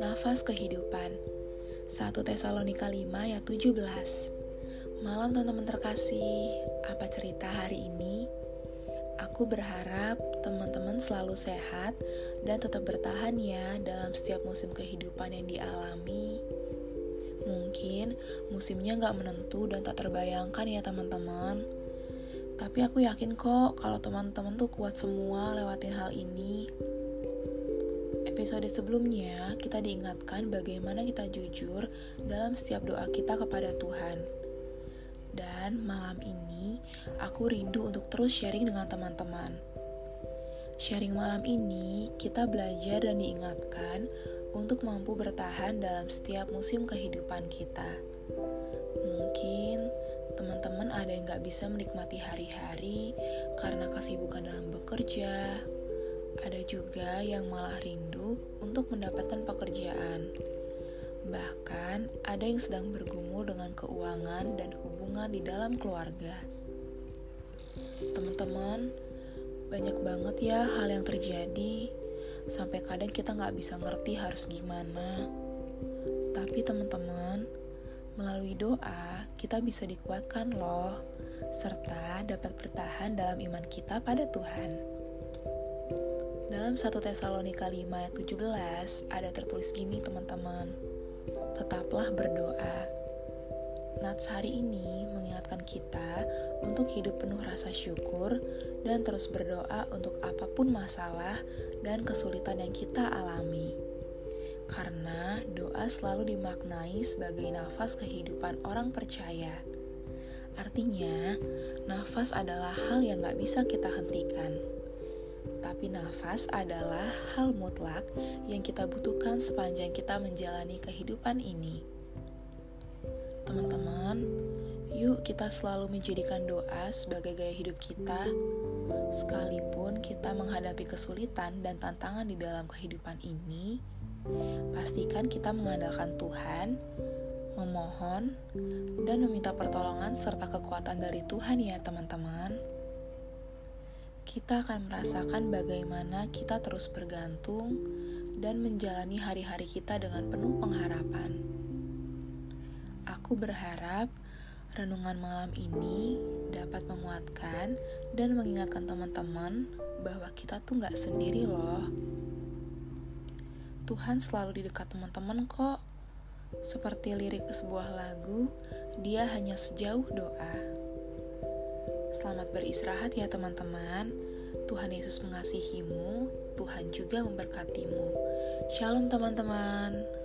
Nafas kehidupan 1 Tesalonika 5 ayat 17 Malam teman-teman terkasih, apa cerita hari ini? Aku berharap teman-teman selalu sehat dan tetap bertahan ya dalam setiap musim kehidupan yang dialami. Mungkin musimnya gak menentu dan tak terbayangkan ya teman-teman. Tapi aku yakin kok kalau teman-teman tuh kuat semua lewatin hal ini. Episode sebelumnya, kita diingatkan bagaimana kita jujur dalam setiap doa kita kepada Tuhan. Dan malam ini, aku rindu untuk terus sharing dengan teman-teman. Sharing malam ini, kita belajar dan diingatkan untuk mampu bertahan dalam setiap musim kehidupan kita. Mungkin teman-teman ada yang gak bisa menikmati hari-hari karena kesibukan dalam bekerja, ada juga yang malah rindu untuk mendapatkan pekerjaan. Bahkan ada yang sedang bergumul dengan keuangan dan hubungan di dalam keluarga. Teman-teman, banyak banget ya hal yang terjadi sampai kadang kita nggak bisa ngerti harus gimana. Tapi teman-teman, melalui doa kita bisa dikuatkan loh, serta dapat bertahan dalam iman kita pada Tuhan. Dalam 1 Tesalonika 5 ayat 17 ada tertulis gini teman-teman. Tetaplah berdoa. Nats hari ini mengingatkan kita untuk hidup penuh rasa syukur dan terus berdoa untuk apa pun masalah dan kesulitan yang kita alami. Karena doa selalu dimaknai sebagai nafas kehidupan orang percaya. Artinya, nafas adalah hal yang gak bisa kita hentikan tapi nafas adalah hal mutlak yang kita butuhkan sepanjang kita menjalani kehidupan ini. Teman-teman, yuk kita selalu menjadikan doa sebagai gaya hidup kita, sekalipun kita menghadapi kesulitan dan tantangan di dalam kehidupan ini. Pastikan kita mengandalkan Tuhan, memohon, dan meminta pertolongan serta kekuatan dari Tuhan, ya, teman-teman kita akan merasakan bagaimana kita terus bergantung dan menjalani hari-hari kita dengan penuh pengharapan. Aku berharap renungan malam ini dapat menguatkan dan mengingatkan teman-teman bahwa kita tuh gak sendiri loh. Tuhan selalu di dekat teman-teman kok. Seperti lirik sebuah lagu, dia hanya sejauh doa. Selamat beristirahat ya teman-teman. Tuhan Yesus mengasihimu, Tuhan juga memberkatimu. Shalom teman-teman.